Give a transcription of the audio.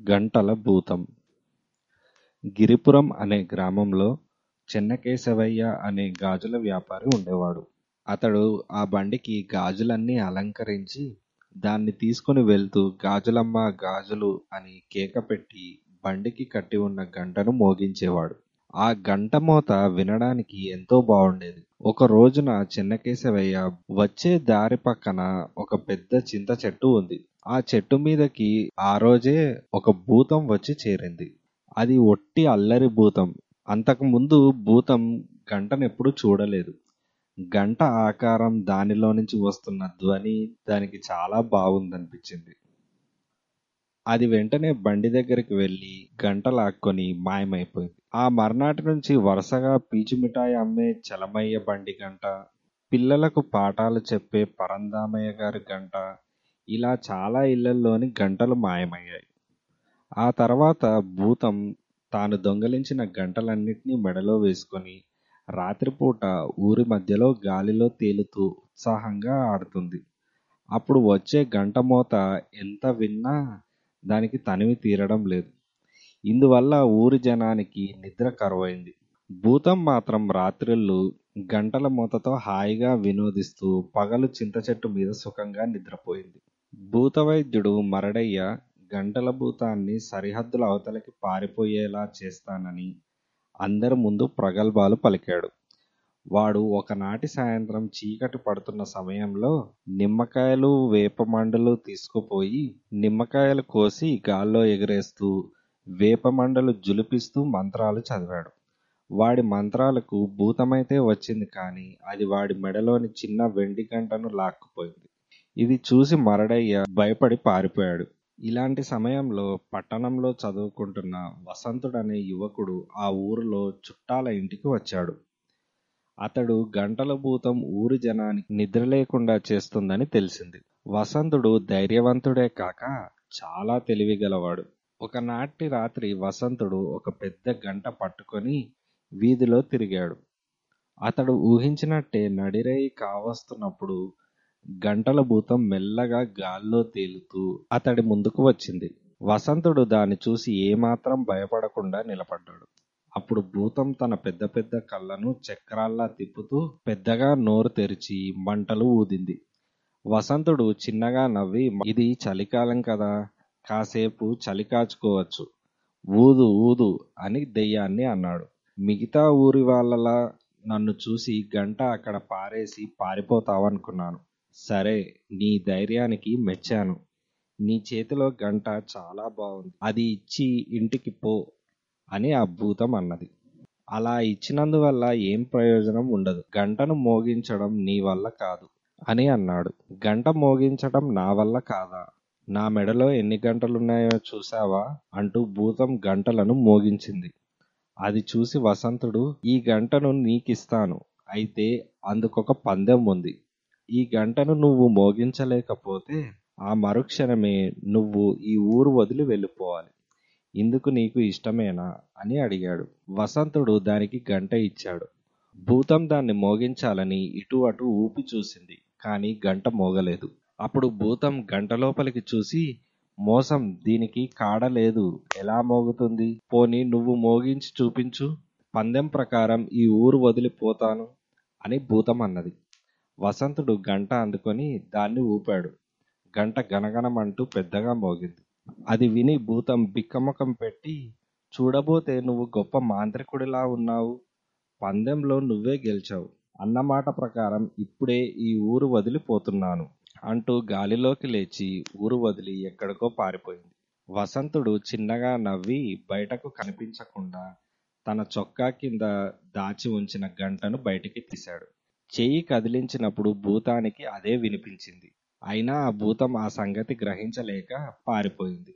గంటల భూతం గిరిపురం అనే గ్రామంలో చెన్నకేశవయ్య అనే గాజుల వ్యాపారి ఉండేవాడు. అతడు ఆ బండికి గాజులన్నీ అలంకరించి దాన్ని తీసుకుని వెళ్తూ గాజులమ్మ గాజులు అని కేక పెట్టి బండికి కట్టి ఉన్న గంటను మోగించేవాడు. ఆ గంట మోత వినడానికి ఎంతో బాగుండేది ఒక రోజున చిన్నకేశవయ్య వచ్చే దారి పక్కన ఒక పెద్ద చింత చెట్టు ఉంది. ఆ చెట్టు మీదకి ఆ రోజే ఒక భూతం వచ్చి చేరింది. అది ఒట్టి అల్లరి భూతం. అంతకు ముందు భూతం గంటనెప్పుడూ చూడలేదు. గంట ఆకారం దానిలో నుంచి వస్తున్న ధ్వని దానికి చాలా బాగుందనిపించింది అది వెంటనే బండి దగ్గరికి వెళ్ళి గంట లాక్కొని మాయమైపోయింది. ఆ మర్నాటి నుంచి వరుసగా పీచు మిఠాయి అమ్మే చలమయ్య బండి గంట, పిల్లలకు పాఠాలు చెప్పే పరందామయ్య గారి గంట ఇలా చాలా ఇళ్ళల్లోని గంటలు మాయమయ్యాయి. ఆ తర్వాత భూతం తాను దొంగిలించిన గంటలన్నిటినీ మెడలో వేసుకొని రాత్రిపూట ఊరి మధ్యలో గాలిలో తేలుతూ ఉత్సాహంగా ఆడుతుంది. అప్పుడు వచ్చే గంట మోత ఎంత విన్నా దానికి తనివి తీరడం లేదు. ఇందువల్ల ఊరి జనానికి నిద్ర కరువైంది. భూతం మాత్రం రాత్రిళ్ళు గంటల మూతతో హాయిగా వినోదిస్తూ పగలు చింతచెట్టు మీద సుఖంగా నిద్రపోయింది. భూతవైద్యుడు మరడయ్య గంటల భూతాన్ని సరిహద్దుల అవతలకి పారిపోయేలా చేస్తానని అందరి ముందు ప్రగల్భాలు పలికాడు. వాడు ఒకనాటి సాయంత్రం చీకటి పడుతున్న సమయంలో నిమ్మకాయలు వేపమండలు తీసుకుపోయి నిమ్మకాయలు కోసి గాల్లో ఎగరేస్తూ వేపమండలు జులిపిస్తూ మంత్రాలు చదివాడు. వాడి మంత్రాలకు భూతమైతే వచ్చింది కానీ అది వాడి మెడలోని చిన్న వెండి గంటను లాక్కుపోయింది. ఇది చూసి మరడయ్య భయపడి పారిపోయాడు. ఇలాంటి సమయంలో పట్టణంలో చదువుకుంటున్న వసంతుడనే యువకుడు ఆ ఊరిలో చుట్టాల ఇంటికి వచ్చాడు. అతడు గంటల భూతం ఊరి జనానికి నిద్ర లేకుండా చేస్తుందని తెలిసింది. వసంతుడు ధైర్యవంతుడే కాక చాలా తెలివిగలవాడు. ఒకనాటి రాత్రి వసంతుడు ఒక పెద్ద గంట పట్టుకొని వీధిలో తిరిగాడు. అతడు ఊహించినట్టే నడిరేయి కావస్తున్నప్పుడు గంటల భూతం మెల్లగా గాల్లో తేలుతూ అతడి ముందుకు వచ్చింది. వసంతుడు దాన్ని చూసి ఏమాత్రం భయపడకుండా నిలబడ్డాడు. అప్పుడు భూతం తన పెద్ద పెద్ద కళ్ళను చక్రాల్లా తిప్పుతూ పెద్దగా నోరు తెరిచి మంటలు ఊదింది. వసంతుడు చిన్నగా నవ్వి ఇది చలికాలం కదా కాసేపు చలి కాచుకోవచ్చు. ఊదు ఊదు అని దెయ్యాన్ని అన్నాడు. మిగతా ఊరి వాళ్ళలా నన్ను చూసి గంట అక్కడ పారేసి పారిపోతావనుకున్నాను. సరే నీ ధైర్యానికి మెచ్చాను. నీ చేతిలో గంట చాలా బాగుంది అది ఇచ్చి ఇంటికి పో అని ఆ భూతం అన్నది. అలా ఇచ్చినందువల్ల ఏం ప్రయోజనం ఉండదు. గంటను మోగించడం నీ వల్ల కాదు అని అన్నాడు. గంట మోగించడం నా వల్ల కాదా? నా మెడలో ఎన్ని గంటలున్నాయో చూశావా? అంటూ భూతం గంటలను మోగించింది. అది చూసి వసంతుడు ఈ గంటను నీకిస్తాను. అయితే అందుకొక పందెం ఉంది. ఈ గంటను నువ్వు మోగించలేకపోతే ఆ మరుక్షణమే నువ్వు ఈ ఊరు వదిలి వెళ్ళిపోవాలి. ఇందుకు నీకు ఇష్టమేనా? అని అడిగాడు. వసంతుడు దానికి గంట ఇచ్చాడు. భూతం దాన్ని మోగించాలని ఇటు అటు ఊపి చూసింది. కానీ గంట మోగలేదు. అప్పుడు భూతం గంట లోపలికి చూసి మోసం దీనికి కాడ లేదు. ఎలా మోగుతుంది? పోనీ నువ్వు మోగించి చూపించు. పందెం ప్రకారం ఈ ఊరు వదిలిపోతాను అని భూతం అన్నది. వసంతుడు గంట అందుకొని దాన్ని ఊపాడు. గంట గనగనమంటూ పెద్దగా మోగింది. అది విని భూతం బిక్కమొఖం పెట్టి చూడబోతే నువ్వు గొప్ప మాంత్రికుడిలా ఉన్నావు. పందెంలో నువ్వే గెలిచావు. అన్నమాట ప్రకారం ఇప్పుడే ఈ ఊరు వదిలిపోతున్నాను అంటూ గాలిలోకి లేచి ఊరు వదిలి ఎక్కడికో పారిపోయింది. వసంతుడు చిన్నగా నవ్వి బయటకు కనిపించకుండా తన చొక్కా కింద దాచి ఉంచిన గంటను బయటికి తీశాడు. చెయ్యి కదిలించినప్పుడు భూతానికి అదే వినిపించింది. అయినా ఆ భూతం ఆ సంగతి గ్రహించలేక పారిపోయింది.